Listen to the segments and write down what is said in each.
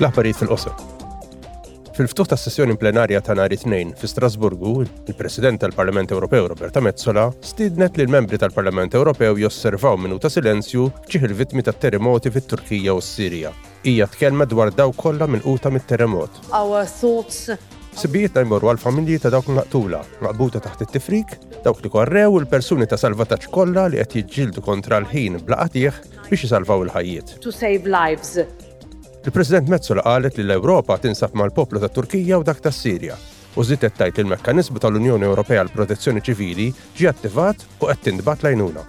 L-aħbarijiet fil-qosor. Fil-ftuħ tas sessjoni plenarja ta' nhar it-tnejn fi Strasburgu, il-President tal-Parlament Ewropew Roberta Mezzola stiednet lil membri tal-Parlament Ewropew josservaw minuta silenzju ġieħ il-vittmi tat-terremoti fit-Turkija u s-Sirja. Hija tkellmet dwar daw kollha mill-quta mit-terremot. Our thoughts Sibijietna jmorru għal familji ta' dawk maqtula, maqbuta taħt it-tifrik, dawk li korrew u l-persuni ta' salvataġġ kollha li qed jiġġieldu kontra l-ħin bla qatih biex isalvaw il-ħajjiet. To save lives. Il-President Metsola qalet li l-Ewropa tinsab mal-poplu ta' Turkija u dak tas Sirja u żiedet tajt li l-mekkaniżmu tal-Unjoni Ewropea l-Protezzjoni Ċivili ġie attivat u qed tintbagħat lajnuna.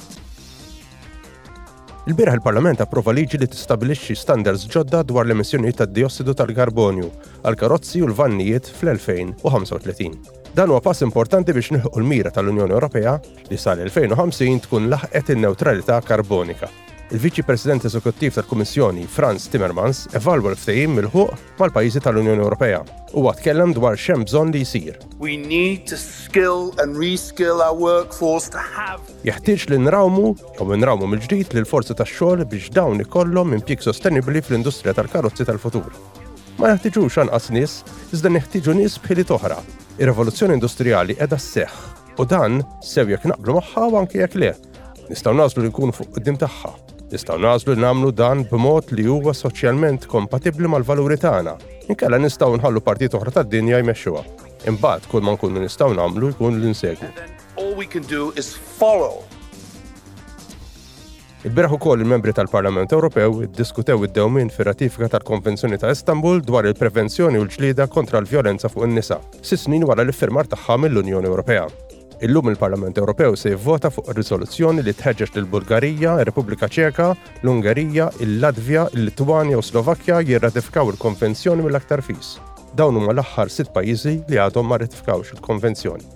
Il-bieraħ il-Parlament approva liġi li tistabilixxi standards ġodda dwar l-emissjonijiet tad-diossidu tal-karbonju għal karozzi u l-vannijiet fl-2035. Dan huwa pass importanti biex nilħu l-mira tal-Unjoni Ewropea li sal-2050 tkun laħqet in-newtralità karbonika. Il-Viċi President Eżekuttiv tal-Kummissjoni, Frans Timmermans, evalwa l-ftehim milħuq mal-pajjiżi tal-Unjoni Ewropea. Huwa tkellem dwar x'hemm bżonn li jsir. Jeħtieġ li nrawmu jew inrawmu mill-ġdid lill-forza tax-xogħol biex dawn ikollhom impjieg sostenibbli fl-industrija tal-karozzi tal-futur. Ma neħtiġux anqas nies, iżda neħtieġu nies b'ħiliet oħra. Ir-rivoluzzjoni industrijali qiegħda sseħħ. U dan sew jekk naqblu magħha u anke jekk le. Nistgħu nażlu li nkunu fuq qudiem tagħha. Nistgħu nażlu li nagħmlu dan b'mod li huwa soċjalment kompatibbli mal-valuri tagħna. Inkella nistgħu nħallu partijiet oħra tad-dinja jmexxuha. Imbagħad kull ma nkunu nistgħu nagħmlu jkun li nsegwu. All we can do is follow. Ilbieraħ ukoll il-membri tal-Parlament Ewropew iddiskutew id-dewmien fir-ratifika tal-Konvenzjoni ta' Istanbul dwar il-prevenzjoni u l-ġlieda kontra l-vjolenza fuq in-nisa, sitt snin wara l-iffirmar tagħha mill-Unjoni Ewropea. Illum il-Parlament Ewropew se jivvota fuq riżoluzzjoni li tħeġġeġ lill-Bulgarija, ir-Repubblika Ċeka, l-Ungerija, il-Latvja, il-Litwanja u s-Slovakkja jirratifikaw il-Konvenzjoni mill-aktar fis. Dawn huma l-aħħar sitt pajjiżi li għadhom ma rratifikawx il-Konvenzjoni.